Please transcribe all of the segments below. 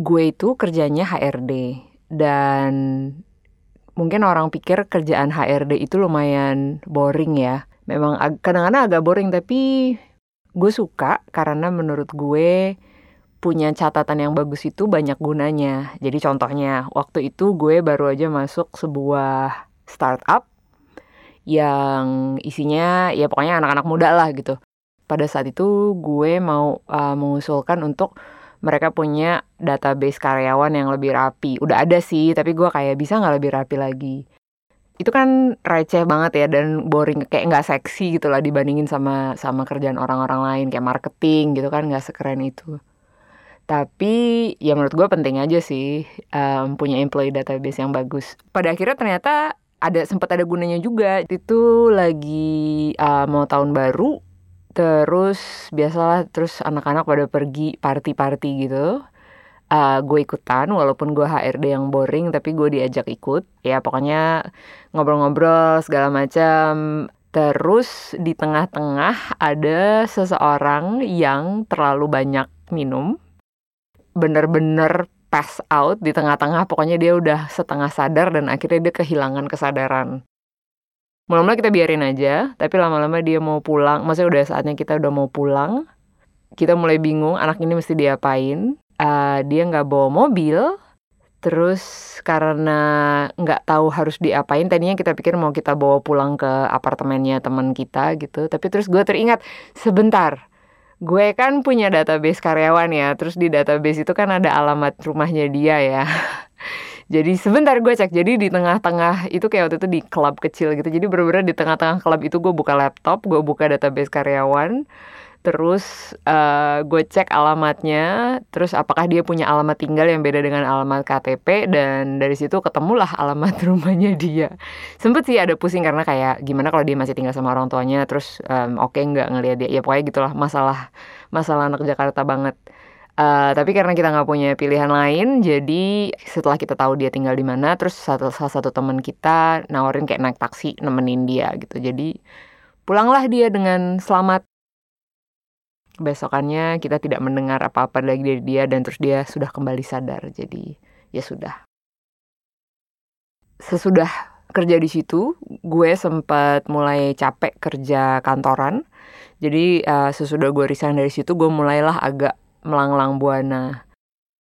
gue itu kerjanya HRD dan mungkin orang pikir kerjaan HRD itu lumayan boring ya. Memang kadang-kadang agak boring tapi gue suka karena menurut gue punya catatan yang bagus itu banyak gunanya. Jadi contohnya waktu itu gue baru aja masuk sebuah startup yang isinya ya pokoknya anak-anak muda lah gitu. Pada saat itu gue mau uh, mengusulkan untuk mereka punya database karyawan yang lebih rapi. Udah ada sih, tapi gue kayak bisa nggak lebih rapi lagi. Itu kan receh banget ya dan boring kayak nggak seksi gitu lah dibandingin sama sama kerjaan orang-orang lain kayak marketing gitu kan nggak sekeren itu. Tapi ya menurut gue penting aja sih um, punya employee database yang bagus. Pada akhirnya ternyata ada sempat ada gunanya juga. Itu lagi uh, mau tahun baru, terus biasalah terus anak-anak pada pergi party-party gitu. Uh, gue ikutan walaupun gue HRD yang boring tapi gue diajak ikut. Ya pokoknya ngobrol-ngobrol segala macam. Terus di tengah-tengah ada seseorang yang terlalu banyak minum. Bener-bener pass out di tengah-tengah. Pokoknya dia udah setengah sadar dan akhirnya dia kehilangan kesadaran Mulai-mulai kita biarin aja tapi lama-lama dia mau pulang. Maksudnya udah saatnya kita udah mau pulang. Kita mulai bingung anak ini mesti diapain. Uh, dia nggak bawa mobil. Terus karena nggak tahu harus diapain tadinya kita pikir mau kita bawa pulang ke apartemennya teman kita gitu. Tapi terus gue teringat sebentar. Gue kan punya database karyawan ya terus di database itu kan ada alamat rumahnya dia ya jadi sebentar gue cek jadi di tengah-tengah itu kayak waktu itu di klub kecil gitu. Jadi bener-bener di tengah-tengah klub itu gue buka laptop gue buka database karyawan terus uh, gue cek alamatnya terus apakah dia punya alamat tinggal yang beda dengan alamat KTP dan dari situ ketemulah alamat rumahnya dia. Sempet sih ada pusing karena kayak gimana kalau dia masih tinggal sama orang tuanya terus um, oke okay, nggak ngeliat dia. Ya pokoknya gitulah masalah masalah anak Jakarta banget Uh, tapi karena kita nggak punya pilihan lain, jadi setelah kita tahu dia tinggal di mana, terus satu, salah satu teman kita nawarin kayak naik taksi nemenin dia gitu. Jadi pulanglah dia dengan selamat besokannya kita tidak mendengar apa-apa lagi dari dia dan terus dia sudah kembali sadar. Jadi ya sudah. Sesudah kerja di situ, gue sempat mulai capek kerja kantoran. Jadi uh, sesudah gue resign dari situ, gue mulailah agak melanglang buana.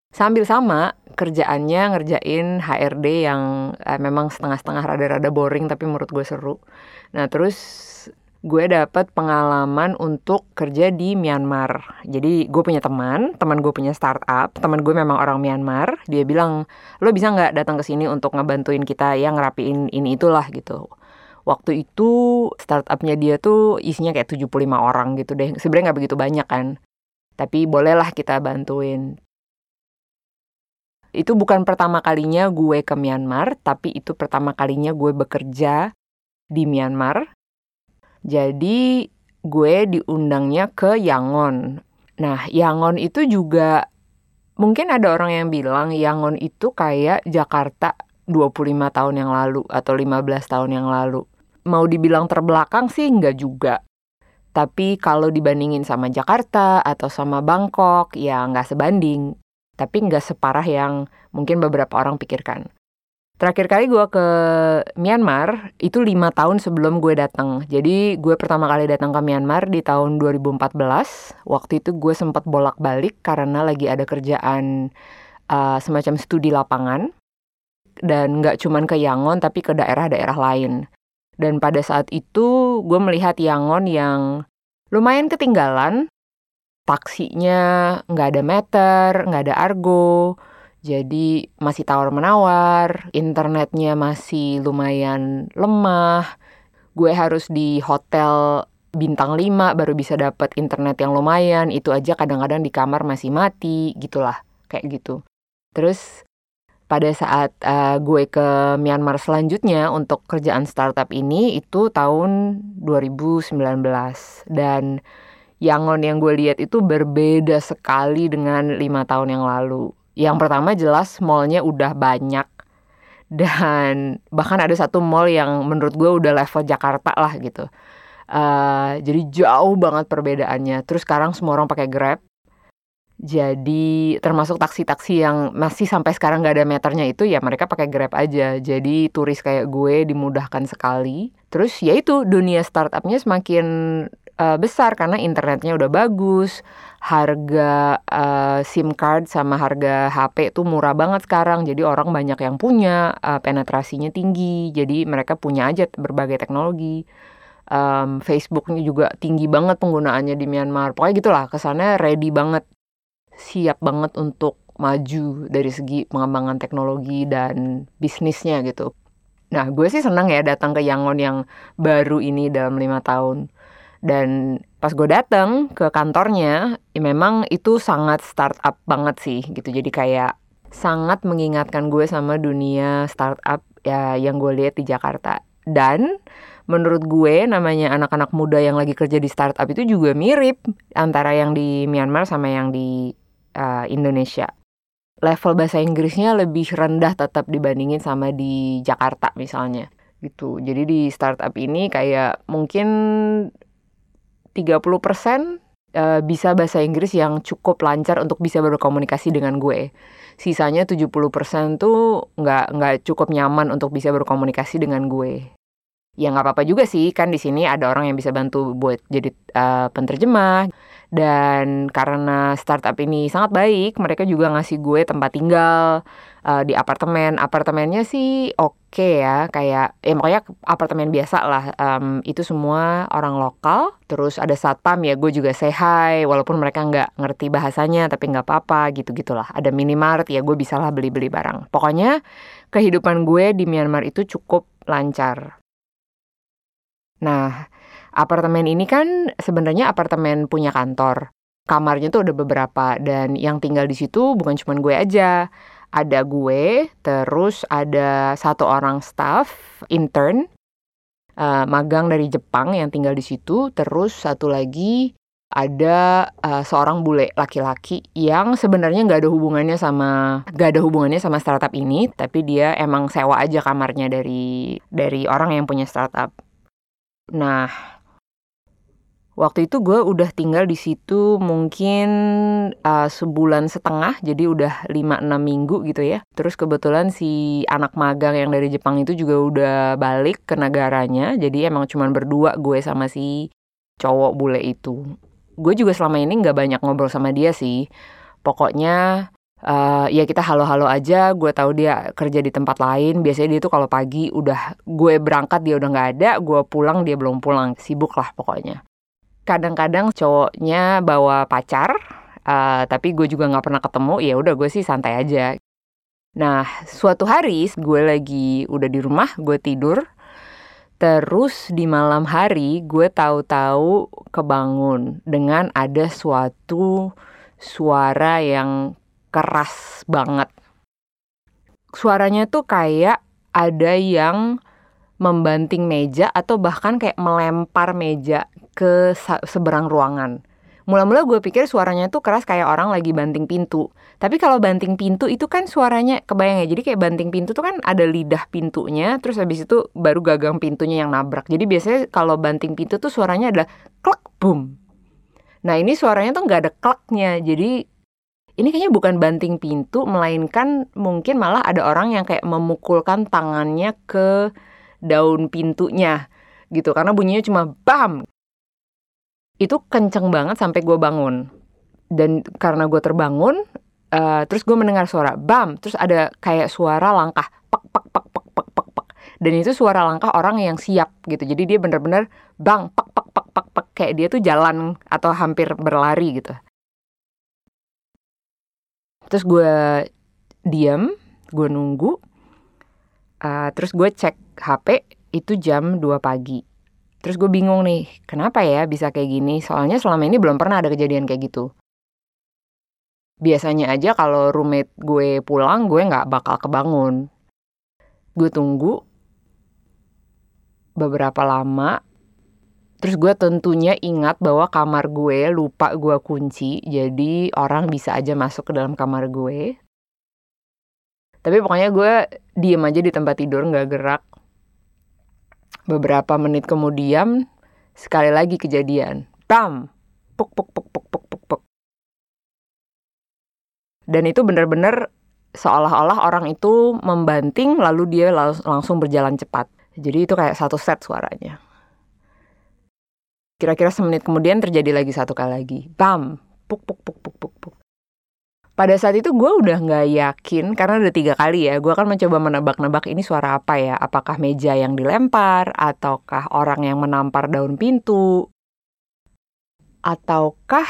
Sambil sama kerjaannya ngerjain HRD yang uh, memang setengah-setengah rada-rada boring tapi menurut gue seru. Nah terus gue dapat pengalaman untuk kerja di Myanmar. Jadi gue punya teman, teman gue punya startup, teman gue memang orang Myanmar. Dia bilang, lo bisa nggak datang ke sini untuk ngebantuin kita yang ngerapiin ini itulah gitu. Waktu itu startupnya dia tuh isinya kayak 75 orang gitu deh. Sebenarnya nggak begitu banyak kan. Tapi bolehlah kita bantuin. Itu bukan pertama kalinya gue ke Myanmar, tapi itu pertama kalinya gue bekerja di Myanmar jadi gue diundangnya ke Yangon. Nah, Yangon itu juga mungkin ada orang yang bilang Yangon itu kayak Jakarta 25 tahun yang lalu atau 15 tahun yang lalu. Mau dibilang terbelakang sih enggak juga. Tapi kalau dibandingin sama Jakarta atau sama Bangkok, ya nggak sebanding. Tapi nggak separah yang mungkin beberapa orang pikirkan. Terakhir kali gue ke Myanmar itu lima tahun sebelum gue datang. Jadi gue pertama kali datang ke Myanmar di tahun 2014. Waktu itu gue sempat bolak-balik karena lagi ada kerjaan uh, semacam studi lapangan dan nggak cuman ke Yangon tapi ke daerah-daerah lain. Dan pada saat itu gue melihat Yangon yang lumayan ketinggalan. Taksinya nggak ada meter, nggak ada argo, jadi masih tawar-menawar, internetnya masih lumayan lemah. Gue harus di hotel bintang 5 baru bisa dapat internet yang lumayan. Itu aja kadang-kadang di kamar masih mati, gitulah. Kayak gitu. Terus pada saat uh, gue ke Myanmar selanjutnya untuk kerjaan startup ini itu tahun 2019 dan Yangon yang gue lihat itu berbeda sekali dengan lima tahun yang lalu yang pertama jelas mallnya udah banyak dan bahkan ada satu mall yang menurut gue udah level Jakarta lah gitu. Uh, jadi jauh banget perbedaannya. Terus sekarang semua orang pakai Grab. Jadi termasuk taksi-taksi yang masih sampai sekarang nggak ada meternya itu ya mereka pakai Grab aja. Jadi turis kayak gue dimudahkan sekali. Terus ya itu dunia startupnya semakin uh, besar karena internetnya udah bagus, harga uh, SIM card sama harga HP tuh murah banget sekarang. Jadi orang banyak yang punya, uh, penetrasinya tinggi. Jadi mereka punya aja berbagai teknologi. Um, Facebooknya juga tinggi banget penggunaannya di Myanmar. Pokoknya gitulah, kesannya ready banget siap banget untuk maju dari segi pengembangan teknologi dan bisnisnya gitu. Nah, gue sih senang ya datang ke Yangon yang baru ini dalam lima tahun. Dan pas gue datang ke kantornya, ya memang itu sangat startup banget sih gitu. Jadi kayak sangat mengingatkan gue sama dunia startup ya yang gue lihat di Jakarta. Dan menurut gue namanya anak-anak muda yang lagi kerja di startup itu juga mirip antara yang di Myanmar sama yang di uh, Indonesia. Level bahasa Inggrisnya lebih rendah tetap dibandingin sama di Jakarta misalnya gitu. Jadi di startup ini kayak mungkin 30% uh, bisa bahasa Inggris yang cukup lancar untuk bisa berkomunikasi dengan gue. Sisanya 70% tuh nggak nggak cukup nyaman untuk bisa berkomunikasi dengan gue. Ya nggak apa-apa juga sih, kan di sini ada orang yang bisa bantu buat jadi uh, penterjemah dan karena startup ini sangat baik, mereka juga ngasih gue tempat tinggal uh, di apartemen. Apartemennya sih oke okay ya, kayak ya makanya apartemen biasa lah. Um, itu semua orang lokal. Terus ada satpam ya, gue juga say hi, walaupun mereka nggak ngerti bahasanya, tapi nggak apa-apa gitu gitulah. Ada minimart ya, gue bisa lah beli-beli barang. Pokoknya kehidupan gue di Myanmar itu cukup lancar. Nah, apartemen ini kan sebenarnya apartemen punya kantor. Kamarnya tuh ada beberapa dan yang tinggal di situ bukan cuma gue aja. Ada gue, terus ada satu orang staff intern uh, magang dari Jepang yang tinggal di situ, terus satu lagi ada uh, seorang bule laki-laki yang sebenarnya nggak ada hubungannya sama nggak ada hubungannya sama startup ini, tapi dia emang sewa aja kamarnya dari dari orang yang punya startup. Nah, Waktu itu gue udah tinggal di situ mungkin uh, sebulan setengah, jadi udah 5-6 minggu gitu ya. Terus kebetulan si anak magang yang dari Jepang itu juga udah balik ke negaranya, jadi emang cuma berdua gue sama si cowok bule itu. Gue juga selama ini nggak banyak ngobrol sama dia sih. Pokoknya uh, ya kita halo-halo aja gue tahu dia kerja di tempat lain biasanya dia tuh kalau pagi udah gue berangkat dia udah nggak ada gue pulang dia belum pulang sibuk lah pokoknya kadang-kadang cowoknya bawa pacar, uh, tapi gue juga nggak pernah ketemu, ya udah gue sih santai aja. Nah, suatu hari gue lagi udah di rumah, gue tidur, terus di malam hari gue tahu-tahu kebangun dengan ada suatu suara yang keras banget. Suaranya tuh kayak ada yang membanting meja atau bahkan kayak melempar meja ke seberang ruangan. Mula-mula gue pikir suaranya tuh keras kayak orang lagi banting pintu. Tapi kalau banting pintu itu kan suaranya kebayang ya. Jadi kayak banting pintu tuh kan ada lidah pintunya, terus habis itu baru gagang pintunya yang nabrak. Jadi biasanya kalau banting pintu tuh suaranya adalah klak boom. Nah ini suaranya tuh nggak ada klaknya. Jadi ini kayaknya bukan banting pintu, melainkan mungkin malah ada orang yang kayak memukulkan tangannya ke daun pintunya gitu. Karena bunyinya cuma bam. Itu kenceng banget sampai gue bangun. Dan karena gue terbangun uh, terus gue mendengar suara bam. Terus ada kayak suara langkah pak pak pak pak pak pak pak dan itu suara langkah orang yang siap gitu. Jadi dia bener-bener bang pak pak pak pak pak kayak dia tuh jalan atau hampir berlari gitu. Terus gue diam gue nunggu uh, terus gue cek HP itu jam 2 pagi Terus gue bingung nih, kenapa ya bisa kayak gini? Soalnya selama ini belum pernah ada kejadian kayak gitu. Biasanya aja kalau roommate gue pulang, gue nggak bakal kebangun. Gue tunggu beberapa lama, terus gue tentunya ingat bahwa kamar gue lupa gue kunci, jadi orang bisa aja masuk ke dalam kamar gue. Tapi pokoknya gue diem aja di tempat tidur, nggak gerak. Beberapa menit kemudian, sekali lagi kejadian. Bam! Puk, puk, puk, puk, puk, puk, puk. Dan itu benar-benar seolah-olah orang itu membanting lalu dia langsung berjalan cepat. Jadi itu kayak satu set suaranya. Kira-kira semenit kemudian terjadi lagi satu kali lagi. Bam! Puk, puk, puk, puk, puk, puk. Pada saat itu gue udah nggak yakin karena udah tiga kali ya. Gue akan mencoba menebak-nebak ini suara apa ya. Apakah meja yang dilempar, ataukah orang yang menampar daun pintu, ataukah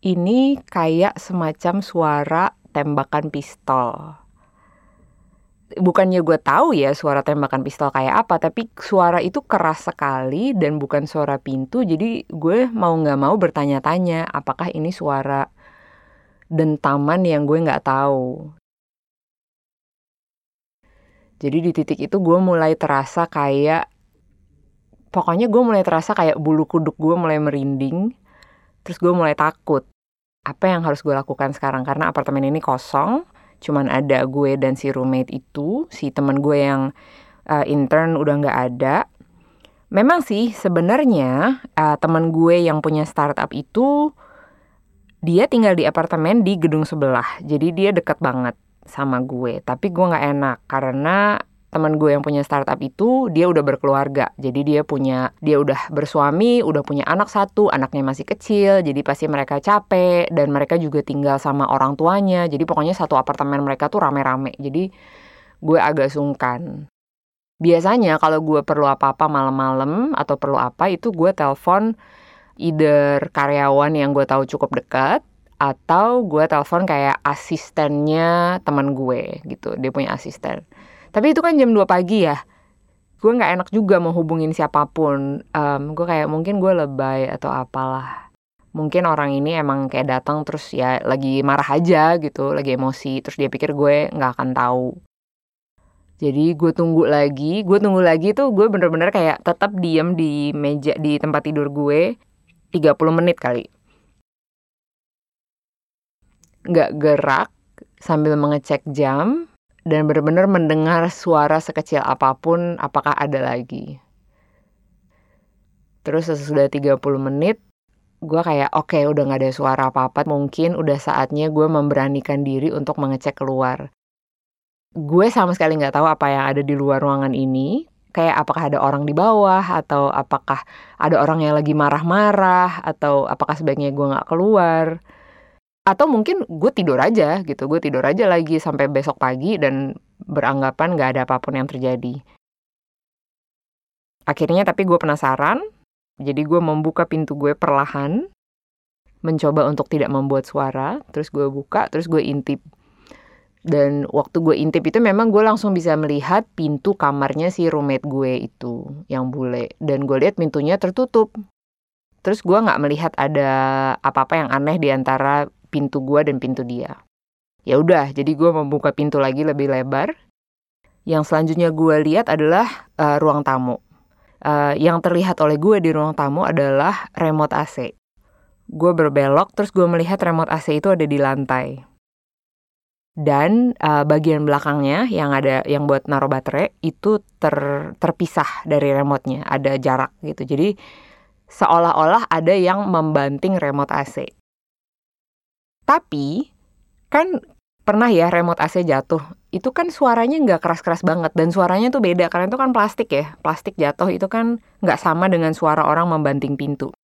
ini kayak semacam suara tembakan pistol bukannya gue tahu ya suara tembakan pistol kayak apa, tapi suara itu keras sekali dan bukan suara pintu. Jadi gue mau nggak mau bertanya-tanya, apakah ini suara dentaman yang gue nggak tahu. Jadi di titik itu gue mulai terasa kayak, pokoknya gue mulai terasa kayak bulu kuduk gue mulai merinding. Terus gue mulai takut. Apa yang harus gue lakukan sekarang? Karena apartemen ini kosong cuman ada gue dan si roommate itu si teman gue yang uh, intern udah nggak ada memang sih sebenarnya uh, teman gue yang punya startup itu dia tinggal di apartemen di gedung sebelah. Jadi dia dekat banget sama gue. Tapi gue nggak enak karena teman gue yang punya startup itu dia udah berkeluarga. Jadi dia punya dia udah bersuami udah punya anak satu anaknya masih kecil. Jadi pasti mereka capek dan mereka juga tinggal sama orang tuanya. Jadi pokoknya satu apartemen mereka tuh rame-rame. Jadi gue agak sungkan. Biasanya kalau gue perlu apa-apa malam-malam atau perlu apa itu gue telepon either karyawan yang gue tahu cukup dekat atau gue telepon kayak asistennya teman gue gitu dia punya asisten tapi itu kan jam 2 pagi ya. Gue nggak enak juga mau hubungin siapa pun. Um, gue kayak mungkin gue lebay atau apalah. Mungkin orang ini emang kayak datang terus ya lagi marah aja gitu, lagi emosi. Terus dia pikir gue nggak akan tahu. Jadi gue tunggu lagi, gue tunggu lagi tuh gue bener-bener kayak tetap diem di meja di tempat tidur gue 30 menit kali. Nggak gerak sambil mengecek jam, dan benar-benar mendengar suara sekecil apa pun apakah ada lagi. Terus sesudah 30 menit, gue kayak oke okay, udah gak ada suara apa-apa, mungkin udah saatnya gue memberanikan diri untuk mengecek keluar. Gue sama sekali gak tahu apa yang ada di luar ruangan ini, kayak apakah ada orang di bawah, atau apakah ada orang yang lagi marah-marah, atau apakah sebaiknya gue gak keluar. Atau mungkin gue tidur aja gitu gue tidur aja lagi sampai besok pagi dan beranggapan gak ada apa pun yang terjadi. Akhirnya tapi gue penasaran jadi gue membuka pintu gue perlahan mencoba untuk tidak membuat suara terus gue buka terus gue intip dan waktu gue intip itu memang gue langsung bisa melihat pintu kamarnya si roommate gue itu yang bule dan gue lihat pintunya tertutup terus gue nggak melihat ada apa-apa yang aneh di antara pintu gua dan pintu dia. Ya udah, jadi gua membuka pintu lagi lebih lebar. Yang selanjutnya gua lihat adalah uh, ruang tamu. Uh, yang terlihat oleh gue di ruang tamu adalah remote AC. Gue berbelok, terus gue melihat remote AC itu ada di lantai. Dan uh, bagian belakangnya yang ada yang buat naruh baterai itu ter, terpisah dari remote-nya, ada jarak gitu. Jadi seolah-olah ada yang membanting remote AC. Tapi kan pernah ya remote AC jatuh. Itu kan suaranya nggak keras-keras banget dan suaranya tuh beda karena itu kan plastik ya. Plastik jatuh itu kan nggak sama dengan suara orang membanting pintu.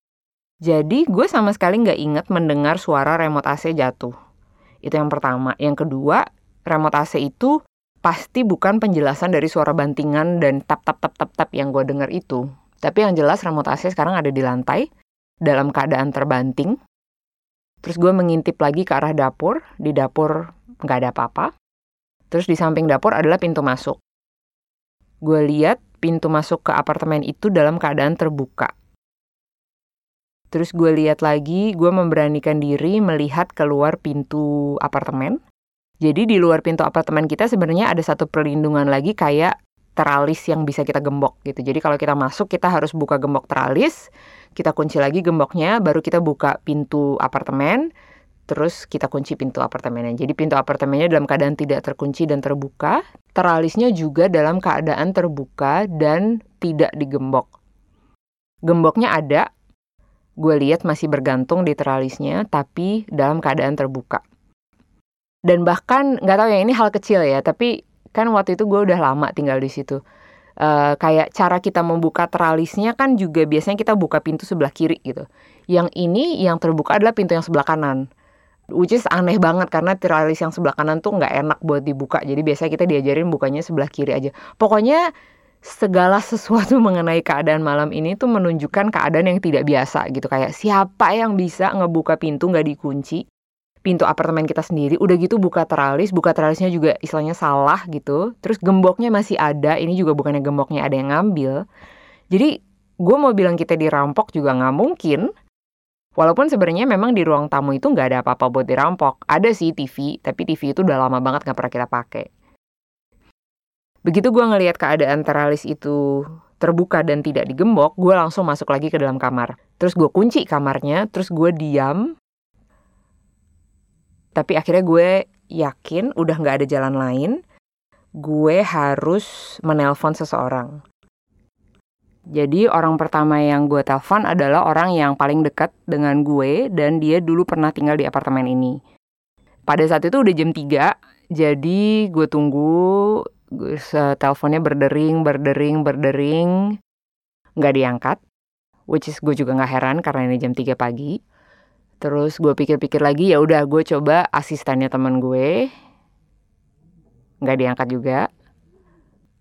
Jadi gue sama sekali nggak inget mendengar suara remote AC jatuh. Itu yang pertama. Yang kedua, remote AC itu pasti bukan penjelasan dari suara bantingan dan tap tap tap tap tap yang gue dengar itu. Tapi yang jelas remote AC sekarang ada di lantai dalam keadaan terbanting Terus gue mengintip lagi ke arah dapur, di dapur nggak ada apa-apa. Terus di samping dapur adalah pintu masuk. Gue lihat pintu masuk ke apartemen itu dalam keadaan terbuka. Terus gue lihat lagi, gue memberanikan diri melihat keluar pintu apartemen. Jadi di luar pintu apartemen kita sebenarnya ada satu perlindungan lagi kayak teralis yang bisa kita gembok gitu. Jadi kalau kita masuk kita harus buka gembok teralis, kita kunci lagi gemboknya, baru kita buka pintu apartemen, terus kita kunci pintu apartemennya. Jadi pintu apartemennya dalam keadaan tidak terkunci dan terbuka, teralisnya juga dalam keadaan terbuka dan tidak digembok. Gemboknya ada, gue lihat masih bergantung di teralisnya, tapi dalam keadaan terbuka. Dan bahkan nggak tahu ya ini hal kecil ya, tapi kan waktu itu gue udah lama tinggal di situ. Uh, kayak cara kita membuka teralisnya kan juga biasanya kita buka pintu sebelah kiri gitu. Yang ini yang terbuka adalah pintu yang sebelah kanan. Which is aneh banget karena teralis yang sebelah kanan tuh nggak enak buat dibuka. Jadi biasanya kita diajarin bukanya sebelah kiri aja. Pokoknya segala sesuatu mengenai keadaan malam ini tuh menunjukkan keadaan yang tidak biasa gitu. Kayak siapa yang bisa ngebuka pintu nggak dikunci? Pintu apartemen kita sendiri udah gitu buka teralis buka teralisnya juga istilahnya salah gitu. Terus gemboknya masih ada ini juga bukannya gemboknya ada yang ngambil. Jadi gue mau bilang kita dirampok juga nggak mungkin. Walaupun sebenarnya memang di ruang tamu itu nggak ada apa-apa buat dirampok. Ada sih TV tapi TV itu udah lama banget nggak pernah kita pakai begitu gue ngelihat keadaan teralis itu terbuka dan tidak digembok, gue langsung masuk lagi ke dalam kamar. Terus gue kunci kamarnya, terus gue diam tapi akhirnya gue yakin udah nggak ada jalan lain gue harus menelpon seseorang jadi orang pertama yang gue telepon adalah orang yang paling dekat dengan gue dan dia dulu pernah tinggal di apartemen ini. Pada saat itu udah jam 3, jadi gue tunggu teleponnya berdering, berdering, berdering, nggak diangkat. Which is gue juga nggak heran karena ini jam 3 pagi. Terus gue pikir-pikir lagi ya udah gue coba asistennya teman gue. nggak diangkat juga.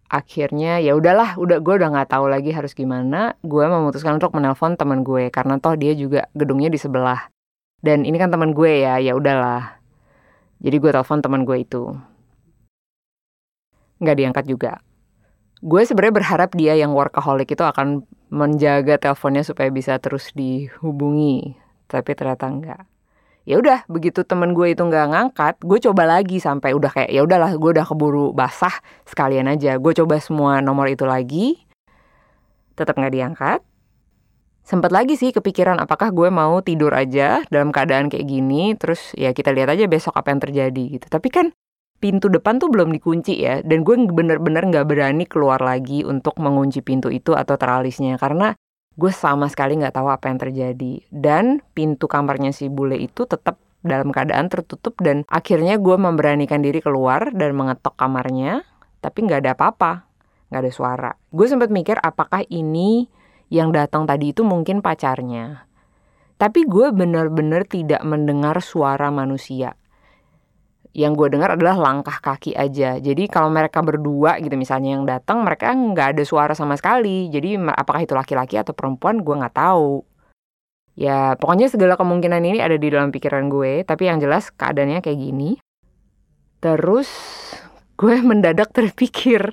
Akhirnya ya udahlah, udah gue udah nggak tahu lagi harus gimana. Gue memutuskan untuk menelpon teman gue karena toh dia juga gedungnya di sebelah. Dan ini kan teman gue ya, ya udahlah. Jadi gue telepon teman gue itu. Nggak diangkat juga. Gue sebenarnya berharap dia yang workaholic itu akan menjaga teleponnya supaya bisa terus dihubungi tapi ternyata enggak ya udah begitu temen gue itu nggak ngangkat gue coba lagi sampai udah kayak ya udahlah gue udah keburu basah sekalian aja. Gue coba semua nomor itu lagi tetap nggak diangkat. Sempat lagi sih kepikiran apakah gue mau tidur aja dalam keadaan kayak gini terus ya kita lihat aja besok apa yang terjadi gitu. Tapi kan pintu depan tuh belum dikunci ya. Dan gue bener-bener nggak berani keluar lagi untuk mengunci pintu itu atau teralisnya. Karena gue sama sekali nggak tahu apa yang terjadi. Dan pintu kamarnya si bule itu tetap dalam keadaan tertutup. Dan akhirnya gue memberanikan diri keluar dan mengetok kamarnya. Tapi nggak ada apa-apa. Nggak ada suara. Gue sempat mikir apakah ini yang datang tadi itu mungkin pacarnya. Tapi gue benar-benar tidak mendengar suara manusia yang gue dengar adalah langkah kaki aja. Jadi kalau mereka berdua gitu misalnya yang datang mereka nggak ada suara sama sekali. Jadi apakah itu laki-laki atau perempuan gue nggak tahu. Ya pokoknya segala kemungkinan ini ada di dalam pikiran gue. Tapi yang jelas keadaannya kayak gini. Terus gue mendadak terpikir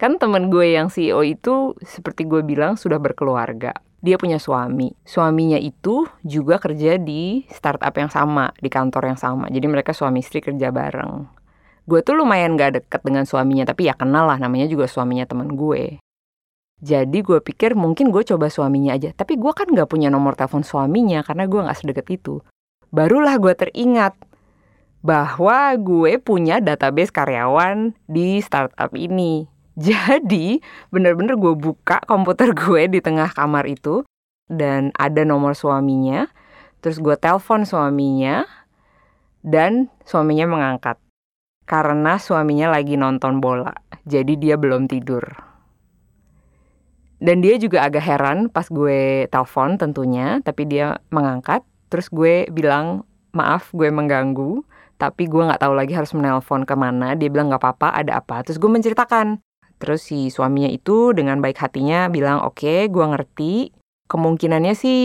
kan temen gue yang CEO itu seperti gue bilang sudah berkeluarga dia punya suami. Suaminya itu juga kerja di startup yang sama, di kantor yang sama. Jadi mereka suami istri kerja bareng. Gue tuh lumayan gak deket dengan suaminya, tapi ya kenal lah namanya juga suaminya temen gue. Jadi gue pikir mungkin gue coba suaminya aja. Tapi gue kan gak punya nomor telepon suaminya karena gue gak sedekat itu. Barulah gue teringat bahwa gue punya database karyawan di startup ini. Jadi bener-bener gue buka komputer gue di tengah kamar itu dan ada nomor suaminya. Terus gue telepon suaminya dan suaminya mengangkat karena suaminya lagi nonton bola. Jadi dia belum tidur. Dan dia juga agak heran pas gue telepon tentunya, tapi dia mengangkat. Terus gue bilang, maaf gue mengganggu, tapi gue nggak tahu lagi harus menelpon ke mana. Dia bilang nggak apa-apa, ada apa. Terus gue menceritakan, Terus si suaminya itu dengan baik hatinya bilang, oke okay, gue ngerti. Kemungkinannya sih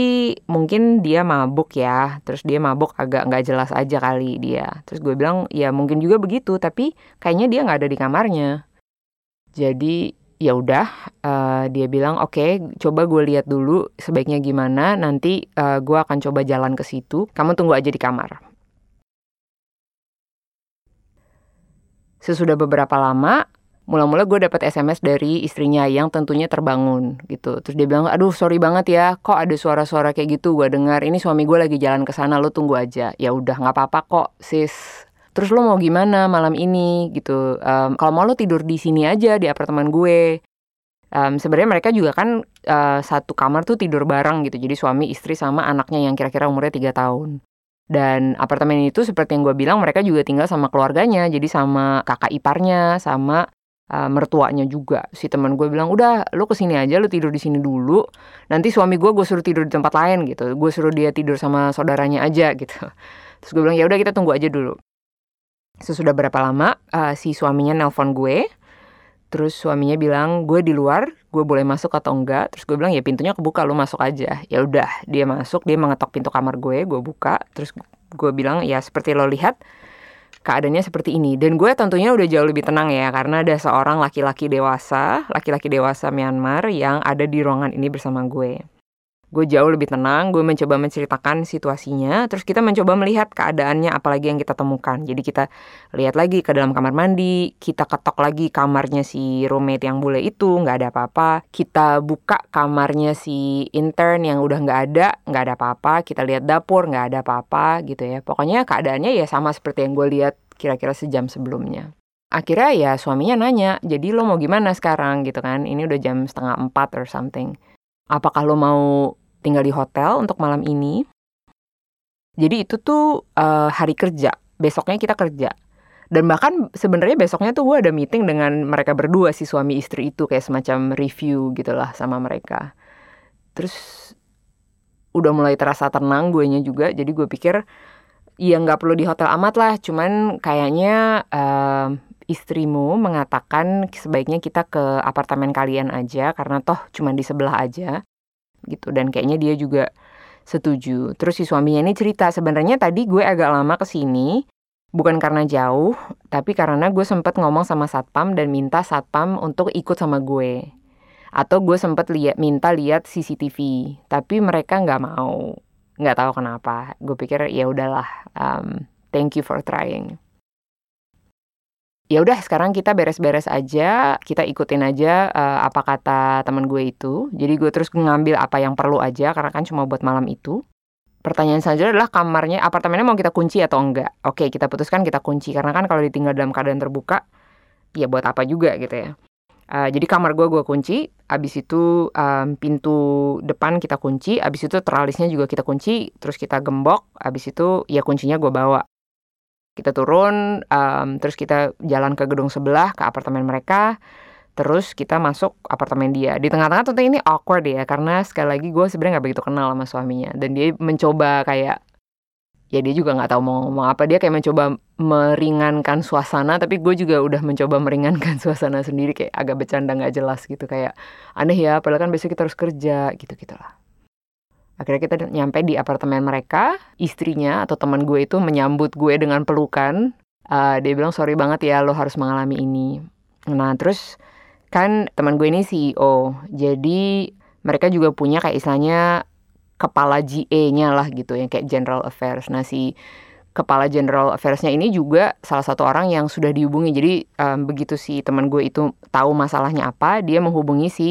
mungkin dia mabuk ya. Terus dia mabuk agak nggak jelas aja kali dia. Terus gue bilang, ya mungkin juga begitu. Tapi kayaknya dia nggak ada di kamarnya. Jadi ya udah uh, dia bilang oke okay, coba gue lihat dulu sebaiknya gimana nanti uh, gue akan coba jalan ke situ kamu tunggu aja di kamar sesudah beberapa lama mula-mula gue dapet SMS dari istrinya yang tentunya terbangun gitu. Terus dia bilang, aduh sorry banget ya, kok ada suara-suara kayak gitu gue dengar. Ini suami gue lagi jalan ke sana, lo tunggu aja. Ya udah nggak apa-apa kok, sis. Terus lo mau gimana malam ini gitu? Um, Kalau mau lo tidur di sini aja di apartemen gue. Um, Sebenarnya mereka juga kan uh, satu kamar tuh tidur bareng gitu. Jadi suami, istri sama anaknya yang kira-kira umurnya tiga tahun. Dan apartemen itu seperti yang gue bilang mereka juga tinggal sama keluarganya, jadi sama kakak iparnya, sama uh, mertuanya juga. Si teman gue bilang, udah lu ke sini aja, lu tidur di sini dulu. Nanti suami gue gue suruh tidur di tempat lain gitu. Gue suruh dia tidur sama saudaranya aja gitu. Terus gue bilang ya udah kita tunggu aja dulu. Sesudah berapa lama uh, si suaminya nelpon gue, terus suaminya bilang gue di luar, gue boleh masuk atau enggak? Terus gue bilang ya pintunya kebuka, lu masuk aja. Ya udah, dia masuk, dia mengetok pintu kamar gue, gue buka, terus gue bilang ya seperti lo lihat keadaannya seperti ini. Dan gue tentunya udah jauh lebih tenang ya karena ada seorang laki-laki dewasa, laki-laki dewasa Myanmar yang ada di ruangan ini bersama gue gue jauh lebih tenang, gue mencoba menceritakan situasinya, terus kita mencoba melihat keadaannya apalagi yang kita temukan. Jadi kita lihat lagi ke dalam kamar mandi, kita ketok lagi kamarnya si roommate yang bule itu, nggak ada apa-apa. Kita buka kamarnya si intern yang udah nggak ada, nggak ada apa-apa. Kita lihat dapur, nggak ada apa-apa gitu ya. Pokoknya keadaannya ya sama seperti yang gue lihat kira-kira sejam sebelumnya. Akhirnya ya suaminya nanya, jadi lo mau gimana sekarang gitu kan? Ini udah jam setengah empat or something. Apakah lo mau tinggal di hotel untuk malam ini. Jadi itu tuh uh, hari kerja, besoknya kita kerja. Dan bahkan sebenarnya besoknya tuh gue ada meeting dengan mereka berdua si suami istri itu kayak semacam review gitulah sama mereka. Terus udah mulai terasa tenang gue nya juga, jadi gue pikir ya nggak perlu di hotel amat lah, cuman kayaknya uh, istrimu mengatakan sebaiknya kita ke apartemen kalian aja karena toh cuma di sebelah aja gitu dan kayaknya dia juga setuju. Terus si suaminya ini cerita sebenarnya tadi gue agak lama ke sini bukan karena jauh, tapi karena gue sempat ngomong sama satpam dan minta satpam untuk ikut sama gue. Atau gue sempat lihat minta lihat CCTV, tapi mereka nggak mau, nggak tahu kenapa. Gue pikir ya udahlah, um, thank you for trying. Ya udah sekarang kita beres-beres aja kita ikutin aja uh, apa kata teman gue itu. Jadi gue terus ngambil apa yang perlu aja karena kan cuma buat malam itu. Pertanyaan selanjutnya adalah kamarnya apartemennya mau kita kunci atau enggak? Oke kita putuskan kita kunci. Karena kan kalau ditinggal dalam keadaan terbuka ya buat apa juga gitu ya Uh, jadi kamar gue gue kunci, abis itu um, pintu depan kita kunci, abis itu teralisnya juga kita kunci, terus kita gembok, abis itu ya kuncinya gue bawa. Kita turun um, terus kita jalan ke gedung sebelah ke apartemen mereka. Terus kita masuk apartemen dia. Di tengah-tengah tentu ini awkward ya karena sekali lagi gue sebenarnya nggak begitu kenal sama suaminya. Dan dia mencoba kayak ya dia juga nggak tahu mau ngomong apa dia kayak mencoba meringankan suasana tapi gue juga udah mencoba meringankan suasana sendiri kayak agak bercanda nggak jelas gitu kayak aneh ya padahal kan besok kita harus kerja gitu gitulah Akhirnya kita nyampe di apartemen mereka, istrinya atau teman gue itu menyambut gue dengan pelukan. Uh, dia bilang sorry banget ya lo harus mengalami ini. Nah terus kan teman gue ini CEO, jadi mereka juga punya kayak istilahnya kepala GA-nya lah gitu yang kayak General Affairs. Nah si kepala General Affairs-nya ini juga salah satu orang yang sudah dihubungi. Jadi um, begitu si teman gue itu tahu masalahnya apa, dia menghubungi si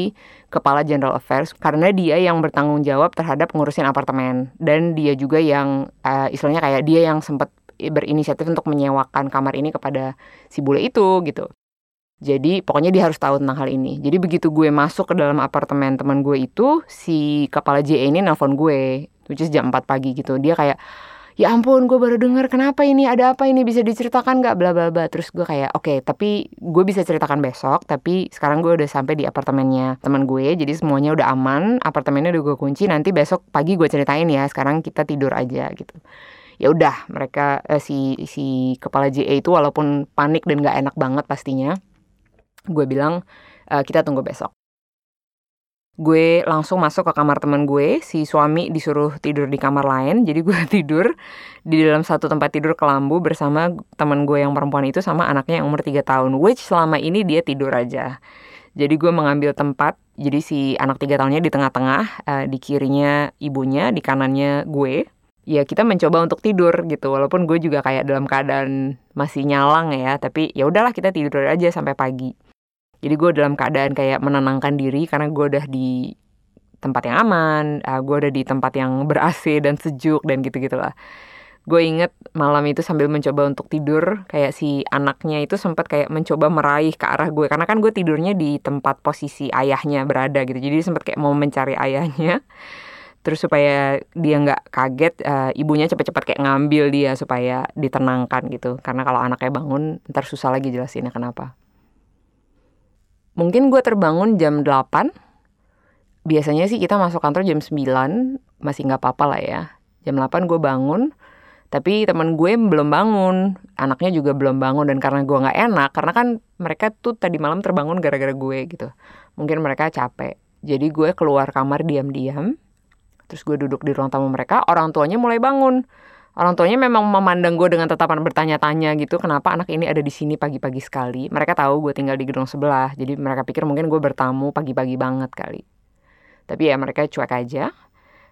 kepala General Affairs karena dia yang bertanggung jawab terhadap ngurusin apartemen dan dia juga yang uh, istilahnya kayak dia yang sempat berinisiatif untuk menyewakan kamar ini kepada si bule itu gitu. Jadi pokoknya dia harus tahu tentang hal ini. Jadi begitu gue masuk ke dalam apartemen teman gue itu, si kepala JE ini nelfon gue, which is jam 4 pagi gitu. Dia kayak, ya ampun gue baru dengar kenapa ini? Ada apa ini? Bisa diceritakan nggak? Bla bla bla. Terus gue kayak oke okay, tapi gue bisa ceritakan besok tapi sekarang gue udah sampai di apartemennya teman gue jadi semuanya udah aman apartemennya udah gue kunci nanti besok pagi gue ceritain ya sekarang kita tidur aja gitu. Ya udah mereka eh, si si kepala JA itu walaupun panik dan nggak enak banget pastinya gue bilang e, kita tunggu besok. Gue langsung masuk ke kamar teman gue si suami disuruh tidur di kamar lain jadi gue tidur di dalam satu tempat tidur kelambu bersama teman gue yang perempuan itu sama anaknya yang umur 3 tahun which selama ini dia tidur aja. Jadi gue mengambil tempat jadi si anak tiga tahunnya di tengah-tengah uh, di kirinya ibunya di kanannya gue. Ya kita mencoba untuk tidur gitu walaupun gue juga kayak dalam keadaan masih nyalang ya tapi ya udahlah kita tidur aja sampai pagi jadi gue dalam keadaan kayak menenangkan diri karena gue udah di tempat yang aman, uh, gue udah di tempat yang ber AC dan sejuk dan gitu gitulah. Gue inget malam itu sambil mencoba untuk tidur, kayak si anaknya itu sempat kayak mencoba meraih ke arah gue karena kan gue tidurnya di tempat posisi ayahnya berada gitu. Jadi sempat kayak mau mencari ayahnya. terus supaya dia nggak kaget uh, ibunya cepet-cepet kayak ngambil dia supaya ditenangkan gitu karena kalau anaknya bangun ntar susah lagi jelasinnya kenapa mungkin gue terbangun jam 8 biasanya sih kita masuk kantor jam 9 masih nggak apa-apa lah ya. Jam 8 gue bangun tapi teman gue belum bangun anaknya juga belum bangun dan karena gue nggak enak karena kan mereka tuh tadi malam terbangun gara-gara gue gitu. Mungkin mereka capek. Jadi gue keluar kamar diam-diam Terus gue duduk di ruang tamu mereka, orang tuanya mulai bangun. Orang tuanya memang memandang gue dengan tatapan bertanya-tanya gitu, kenapa anak ini ada di sini pagi-pagi sekali. Mereka tahu gue tinggal di gedung sebelah, jadi mereka pikir mungkin gue bertamu pagi-pagi banget kali. Tapi ya mereka cuek aja.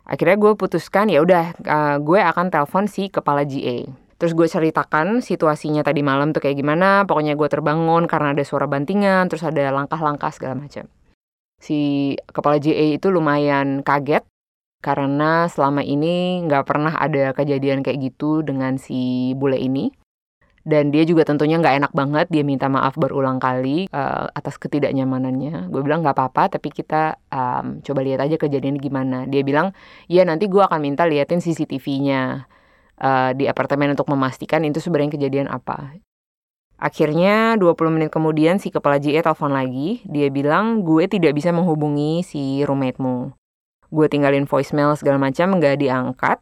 Akhirnya gue putuskan ya udah uh, gue akan telepon si kepala GA. Terus gue ceritakan situasinya tadi malam tuh kayak gimana. Pokoknya gue terbangun karena ada suara bantingan, terus ada langkah-langkah segala macam. Si kepala GA itu lumayan kaget karena selama ini nggak pernah ada kejadian kayak gitu dengan si bule ini. Dan dia juga tentunya nggak enak banget, dia minta maaf berulang kali uh, atas ketidaknyamanannya. Gue bilang nggak apa-apa, tapi kita um, coba lihat aja kejadian gimana. Dia bilang, ya nanti gue akan minta liatin CCTV-nya uh, di apartemen untuk memastikan itu sebenarnya kejadian apa. Akhirnya 20 menit kemudian si kepala GE telepon lagi, dia bilang gue tidak bisa menghubungi si roommate-mu gue tinggalin voicemail segala macam nggak diangkat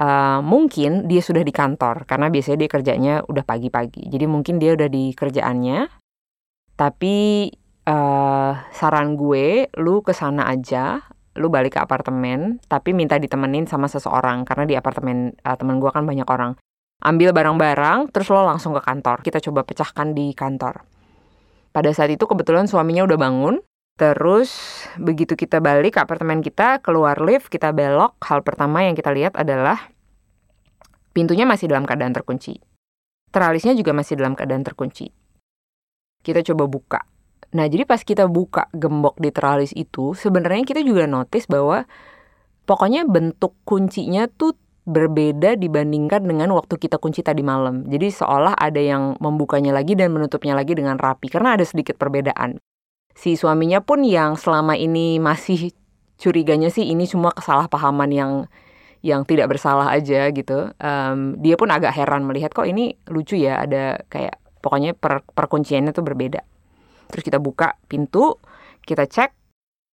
uh, mungkin dia sudah di kantor karena biasanya dia kerjanya udah pagi-pagi. Jadi mungkin dia udah di kerjaannya. Tapi uh, saran gue lu ke sana aja lu balik ke apartemen tapi minta ditemenin sama seseorang karena di apartemen uh, teman gue kan banyak orang. Ambil barang-barang terus lo langsung ke kantor. Kita coba pecahkan di kantor. Pada saat itu kebetulan suaminya udah bangun Terus begitu kita balik ke apartemen kita, keluar lift, kita belok, hal pertama yang kita lihat adalah pintunya masih dalam keadaan terkunci. Teralisnya juga masih dalam keadaan terkunci. Kita coba buka. Nah, jadi pas kita buka gembok di teralis itu, sebenarnya kita juga notice bahwa pokoknya bentuk kuncinya tuh berbeda dibandingkan dengan waktu kita kunci tadi malam. Jadi seolah ada yang membukanya lagi dan menutupnya lagi dengan rapi karena ada sedikit perbedaan si suaminya pun yang selama ini masih curiganya sih ini semua kesalahpahaman yang yang tidak bersalah aja gitu. Um, dia pun agak heran melihat kok ini lucu ya ada kayak pokoknya per, perkunciannya tuh berbeda. Terus kita buka pintu, kita cek,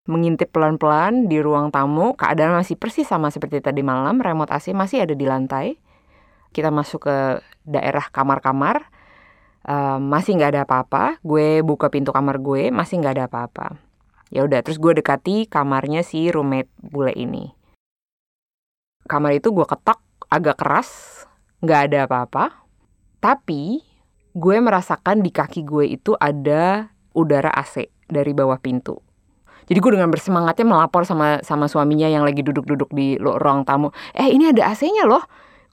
mengintip pelan-pelan di ruang tamu, keadaan masih persis sama seperti tadi malam, remote AC masih ada di lantai. Kita masuk ke daerah kamar-kamar, uh, masih nggak ada apa-apa gue buka pintu kamar gue masih nggak ada apa-apa. Ya udah terus gue dekati kamarnya si roommate bule ini. Kamar itu gue ketok agak keras nggak ada apa-apa. Tapi gue merasakan di kaki gue itu ada udara AC dari bawah pintu. Jadi gue dengan bersemangatnya melapor sama sama suaminya yang lagi duduk-duduk di ruang tamu. Eh ini ada AC-nya loh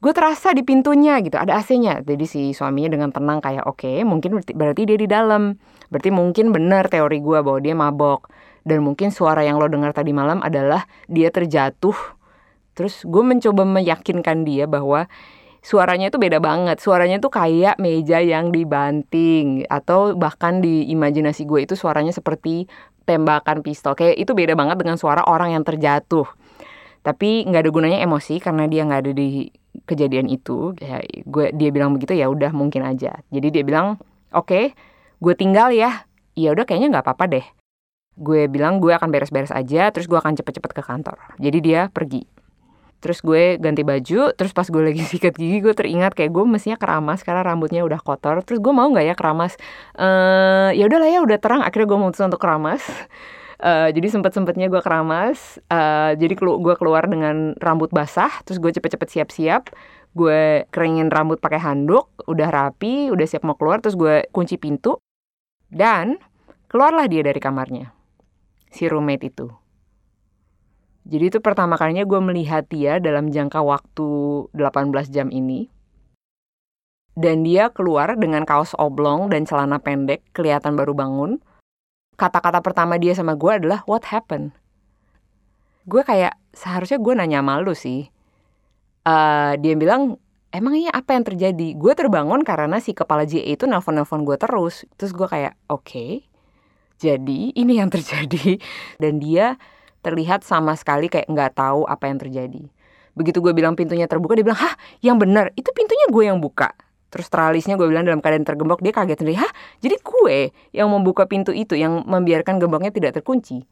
gue terasa di pintunya gitu ada AC-nya. Jadi si suaminya dengan tenang kayak oke okay, mungkin berarti, berarti dia di dalam. Berarti mungkin benar teori gue bahwa dia mabok. Dan mungkin suara yang lo dengar tadi malam adalah dia terjatuh. Terus gue mencoba meyakinkan dia bahwa suaranya itu beda banget. Suaranya tuh kayak meja yang dibanting. Atau bahkan di imajinasi gue itu suaranya seperti tembakan pistol. Kayak itu beda banget dengan suara orang yang terjatuh. Tapi nggak ada gunanya emosi karena dia nggak ada di kejadian itu ya gue dia bilang begitu ya udah mungkin aja. Jadi dia bilang oke okay, gue tinggal ya. Ya udah kayaknya nggak apa-apa deh. Gue bilang gue akan beres-beres aja terus gue akan cepet-cepet ke kantor. Jadi dia pergi. Terus gue ganti baju terus pas gue lagi sikat gigi gue teringat kayak gue mestinya keramas karena rambutnya udah kotor. Terus gue mau nggak ya keramas? Uh, ya udahlah ya udah terang. Akhirnya gue memutuskan untuk keramas Uh, jadi sempet sempetnya gue keramas uh, jadi kelu gue keluar dengan rambut basah terus gue cepet-cepet siap-siap gue keringin rambut pakai handuk udah rapi udah siap mau keluar terus gue kunci pintu dan keluarlah dia dari kamarnya si roommate itu. Jadi itu pertama kalinya gue melihat dia dalam jangka waktu 18 jam ini dan dia keluar dengan kaos oblong dan celana pendek kelihatan baru bangun kata-kata pertama dia sama gue adalah what happened. Gue kayak seharusnya gue nanya malu sih. Uh, dia bilang emangnya apa yang terjadi? Gue terbangun karena si kepala JA itu nelfon-nelfon gue terus. Terus gue kayak oke, okay, jadi ini yang terjadi. Dan dia terlihat sama sekali kayak nggak tahu apa yang terjadi. Begitu gue bilang pintunya terbuka, dia bilang, hah yang benar, itu pintunya gue yang buka. Terus tralisnya gue bilang dalam keadaan tergembok, dia kaget sendiri, hah jadi gue yang membuka pintu itu, yang membiarkan gemboknya tidak terkunci.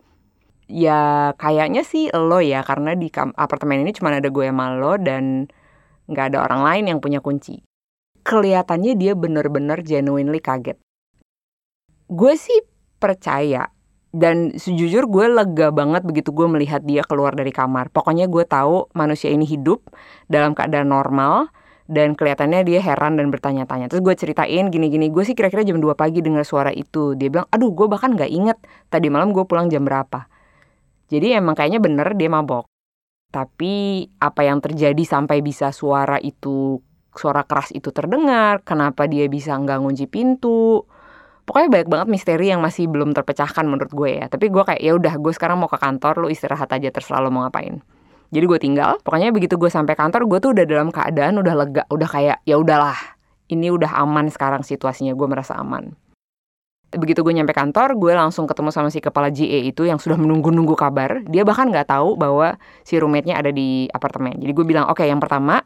Ya kayaknya sih lo ya, karena di apartemen ini cuma ada gue sama lo dan nggak ada orang lain yang punya kunci. Kelihatannya dia bener-bener genuinely kaget. Gue sih percaya dan sejujur gue lega banget begitu gue melihat dia keluar dari kamar. Pokoknya gue tahu manusia ini hidup dalam keadaan normal dan kelihatannya dia heran dan bertanya-tanya. Terus gue ceritain gini-gini, gue sih kira-kira jam 2 pagi dengar suara itu. Dia bilang, aduh gue bahkan gak inget tadi malam gue pulang jam berapa. Jadi emang kayaknya bener dia mabok. Tapi apa yang terjadi sampai bisa suara itu, suara keras itu terdengar, kenapa dia bisa nggak ngunci pintu, pokoknya banyak banget misteri yang masih belum terpecahkan menurut gue ya tapi gue kayak ya udah gue sekarang mau ke kantor lu istirahat aja terserah lo mau ngapain jadi gue tinggal. Pokoknya begitu gue sampai kantor gue tuh udah dalam keadaan udah lega. Udah kayak ya udahlah ini udah aman sekarang situasinya. Gue merasa aman. Begitu gue nyampe kantor gue langsung ketemu sama si kepala GA itu yang sudah menunggu-nunggu kabar. Dia bahkan nggak tahu bahwa si roommate-nya ada di apartemen. Jadi gue bilang oke okay, yang pertama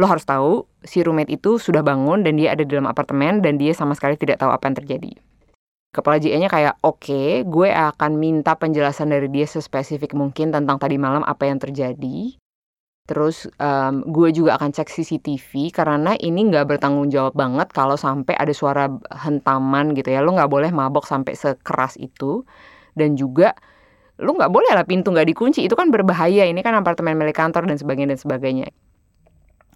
lo harus tahu si roommate itu sudah bangun dan dia ada di dalam apartemen dan dia sama sekali tidak tahu apa yang terjadi. Kepala JE-nya kayak, oke, okay, gue akan minta penjelasan dari dia sespesifik mungkin tentang tadi malam apa yang terjadi. Terus um, gue juga akan cek CCTV karena ini nggak bertanggung jawab banget kalau sampai ada suara hentaman gitu ya. Lo nggak boleh mabok sampai sekeras itu. Dan juga lo nggak boleh lah pintu nggak dikunci. Itu kan berbahaya. Ini kan apartemen milik kantor dan sebagainya dan sebagainya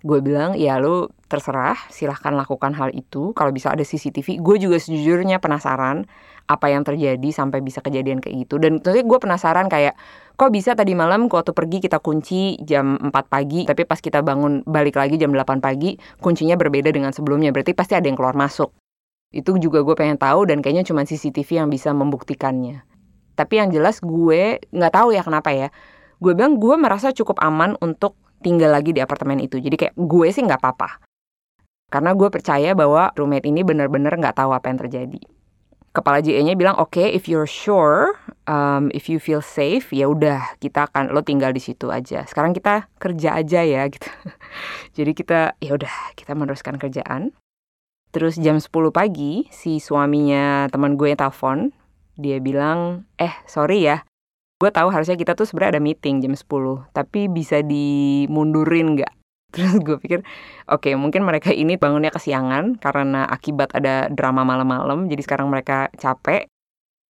gue bilang ya lu terserah silahkan lakukan hal itu. Kalau bisa ada CCTV gue juga sejujurnya penasaran apa yang terjadi sampai bisa kejadian kayak gitu. Dan tentunya gue penasaran kayak kok bisa tadi malam waktu pergi kita kunci jam 4 pagi tapi pas kita bangun balik lagi jam 8 pagi kuncinya berbeda dengan sebelumnya. Berarti pasti ada yang keluar masuk. Itu juga gue pengen tahu dan kayaknya cuma CCTV yang bisa membuktikannya. Tapi yang jelas gue nggak tahu ya kenapa ya. Gue bilang gue merasa cukup aman untuk tinggal lagi di apartemen itu. Jadi kayak gue sih nggak apa-apa. Karena gue percaya bahwa roommate ini benar-benar nggak tahu apa yang terjadi. Kepala JE-nya bilang, oke, okay, if you're sure, um, if you feel safe, ya udah kita akan lo tinggal di situ aja. Sekarang kita kerja aja ya, gitu. Jadi kita, ya udah, kita meneruskan kerjaan. Terus jam 10 pagi, si suaminya teman gue telepon, dia bilang, eh sorry ya, gue tahu harusnya kita tuh sebenarnya ada meeting jam 10 tapi bisa dimundurin nggak? Terus gue pikir oke okay, mungkin mereka ini bangunnya kesiangan karena akibat ada drama malam-malam jadi sekarang mereka capek.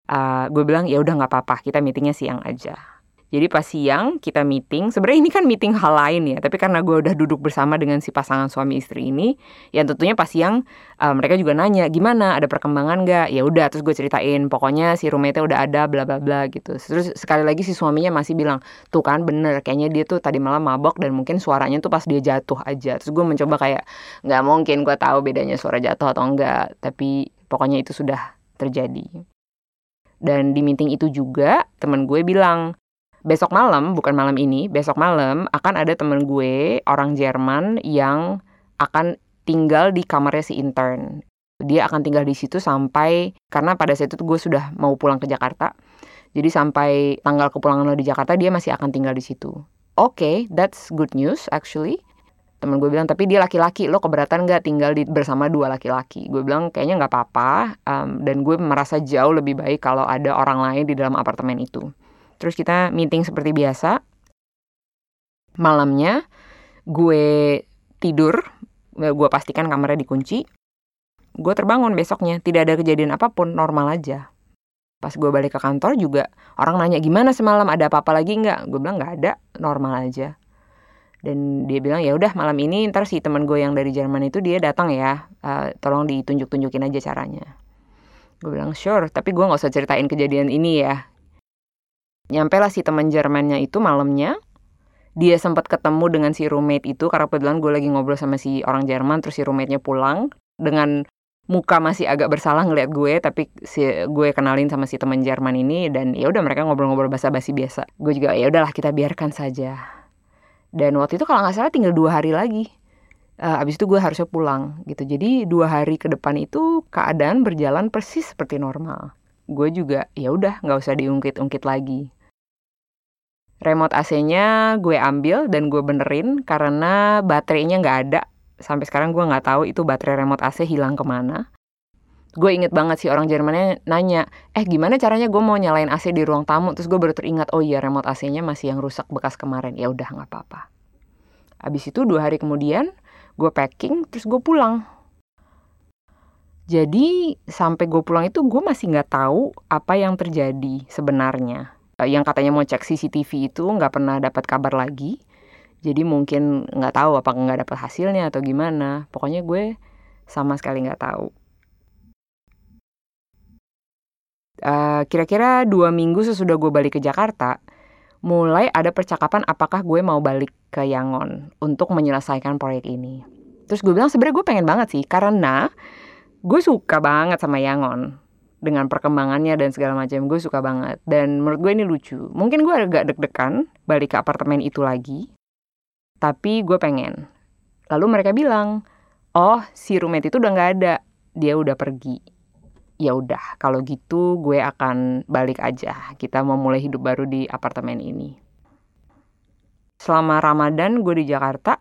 Uh, gue bilang ya udah nggak apa-apa kita meetingnya siang aja jadi pas siang kita meeting, sebenarnya ini kan meeting hal lain ya, tapi karena gue udah duduk bersama dengan si pasangan suami istri ini, yang tentunya pas siang uh, mereka juga nanya gimana, ada perkembangan gak? Ya udah, terus gue ceritain, pokoknya si roommate udah ada, bla bla bla gitu. Terus sekali lagi si suaminya masih bilang, tuh kan bener, kayaknya dia tuh tadi malam mabok dan mungkin suaranya tuh pas dia jatuh aja. Terus gue mencoba kayak nggak mungkin gue tahu bedanya suara jatuh atau enggak, tapi pokoknya itu sudah terjadi. Dan di meeting itu juga temen gue bilang, besok malam, bukan malam ini, besok malam akan ada temen gue, orang Jerman yang akan tinggal di kamarnya si intern. Dia akan tinggal di situ sampai, karena pada saat itu gue sudah mau pulang ke Jakarta. Jadi sampai tanggal kepulangan lo di Jakarta, dia masih akan tinggal di situ. Oke, okay, that's good news actually. Temen gue bilang, tapi dia laki-laki, lo keberatan gak tinggal di, bersama dua laki-laki? Gue bilang, kayaknya gak apa-apa, um, dan gue merasa jauh lebih baik kalau ada orang lain di dalam apartemen itu. Terus kita meeting seperti biasa. Malamnya gue tidur, gue pastikan kamarnya dikunci. Gue terbangun besoknya, tidak ada kejadian apa pun, normal aja. Pas gue balik ke kantor juga orang nanya gimana semalam ada apa-apa lagi nggak? Gue bilang nggak ada, normal aja. Dan dia bilang ya udah malam ini ntar si teman gue yang dari Jerman itu dia datang ya, uh, tolong ditunjuk-tunjukin aja caranya. Gue bilang sure, tapi gue nggak usah ceritain kejadian ini ya nyampe lah si teman Jermannya itu malamnya. Dia sempat ketemu dengan si roommate itu karena kebetulan gue lagi ngobrol sama si orang Jerman terus si roommate-nya pulang. Dengan muka masih agak bersalah ngeliat gue tapi si gue kenalin sama si teman Jerman ini dan ya udah mereka ngobrol-ngobrol basa-basi biasa. Gue juga ya udahlah kita biarkan saja. Dan waktu itu kalau nggak salah tinggal dua hari lagi. Uh, abis itu gue harusnya pulang gitu. Jadi dua hari ke depan itu keadaan berjalan persis seperti normal. Gue juga ya udah nggak usah diungkit-ungkit lagi Remote AC-nya gue ambil dan gue benerin karena baterainya nggak ada. Sampai sekarang gue nggak tahu itu baterai remote AC hilang ke mana. Gue inget banget sih orang Jermannya nanya, eh gimana caranya gue mau nyalain AC di ruang tamu? Terus gue baru teringat, oh iya remote AC-nya masih yang rusak bekas kemarin. Ya udah nggak apa-apa. Abis itu dua hari kemudian gue packing terus gue pulang. Jadi sampai gue pulang itu gue masih nggak tahu apa yang terjadi sebenarnya. Eh, yang katanya mau cek CCTV itu nggak pernah dapat kabar lagi. Jadi mungkin nggak tahu apa nggak dapat hasilnya atau gimana. Pokoknya gue sama sekali nggak tahu. Uh, kira-kira dua minggu sesudah gue balik ke Jakarta, mulai ada percakapan apakah gue mau balik ke Yangon untuk menyelesaikan proyek ini. Terus gue bilang sebenarnya gue pengen banget sih karena gue suka banget sama Yangon dengan perkembangannya dan segala macam gue suka banget. Dan menurut gue ini lucu. Mungkin gue agak deg-degan balik ke apartemen itu lagi tapi gue pengen. Lalu mereka bilang oh si roommate itu udah nggak ada. Dia udah pergi. Ya udah kalau gitu gue akan balik aja. Kita mau mulai hidup baru di apartemen ini. Selama Ramadan gue di Jakarta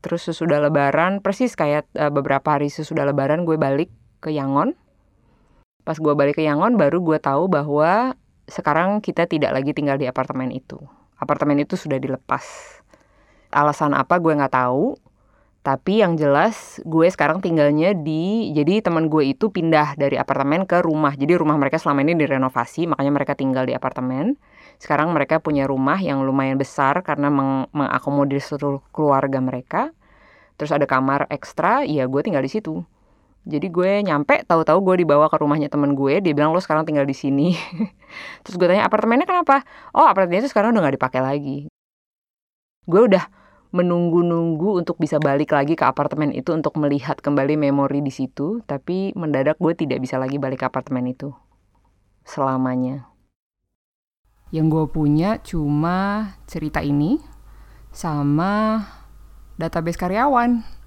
terus sesudah Lebaran persis kayak uh, beberapa hari sesudah Lebaran gue balik ke Yangon Pas gue balik ke Yangon baru gue tahu bahwa sekarang kita tidak lagi tinggal di apartemen itu. Apartemen itu sudah dilepas. Alasan apa gue nggak tahu. Tapi yang jelas gue sekarang tinggalnya di jadi teman gue itu pindah dari apartemen ke rumah. Jadi rumah mereka selama ini direnovasi, makanya mereka tinggal di apartemen. Sekarang mereka punya rumah yang lumayan besar karena meng mengakomodir seluruh keluarga mereka. Terus ada kamar ekstra, ya gue tinggal di situ. Jadi gue nyampe, tahu-tahu gue dibawa ke rumahnya temen gue. Dia bilang lo sekarang tinggal di sini. Terus gue tanya apartemennya kenapa? Oh apartemennya itu sekarang udah nggak dipakai lagi. Gue udah menunggu-nunggu untuk bisa balik lagi ke apartemen itu untuk melihat kembali memori di situ. Tapi mendadak gue tidak bisa lagi balik ke apartemen itu selamanya. Yang gue punya cuma cerita ini sama database karyawan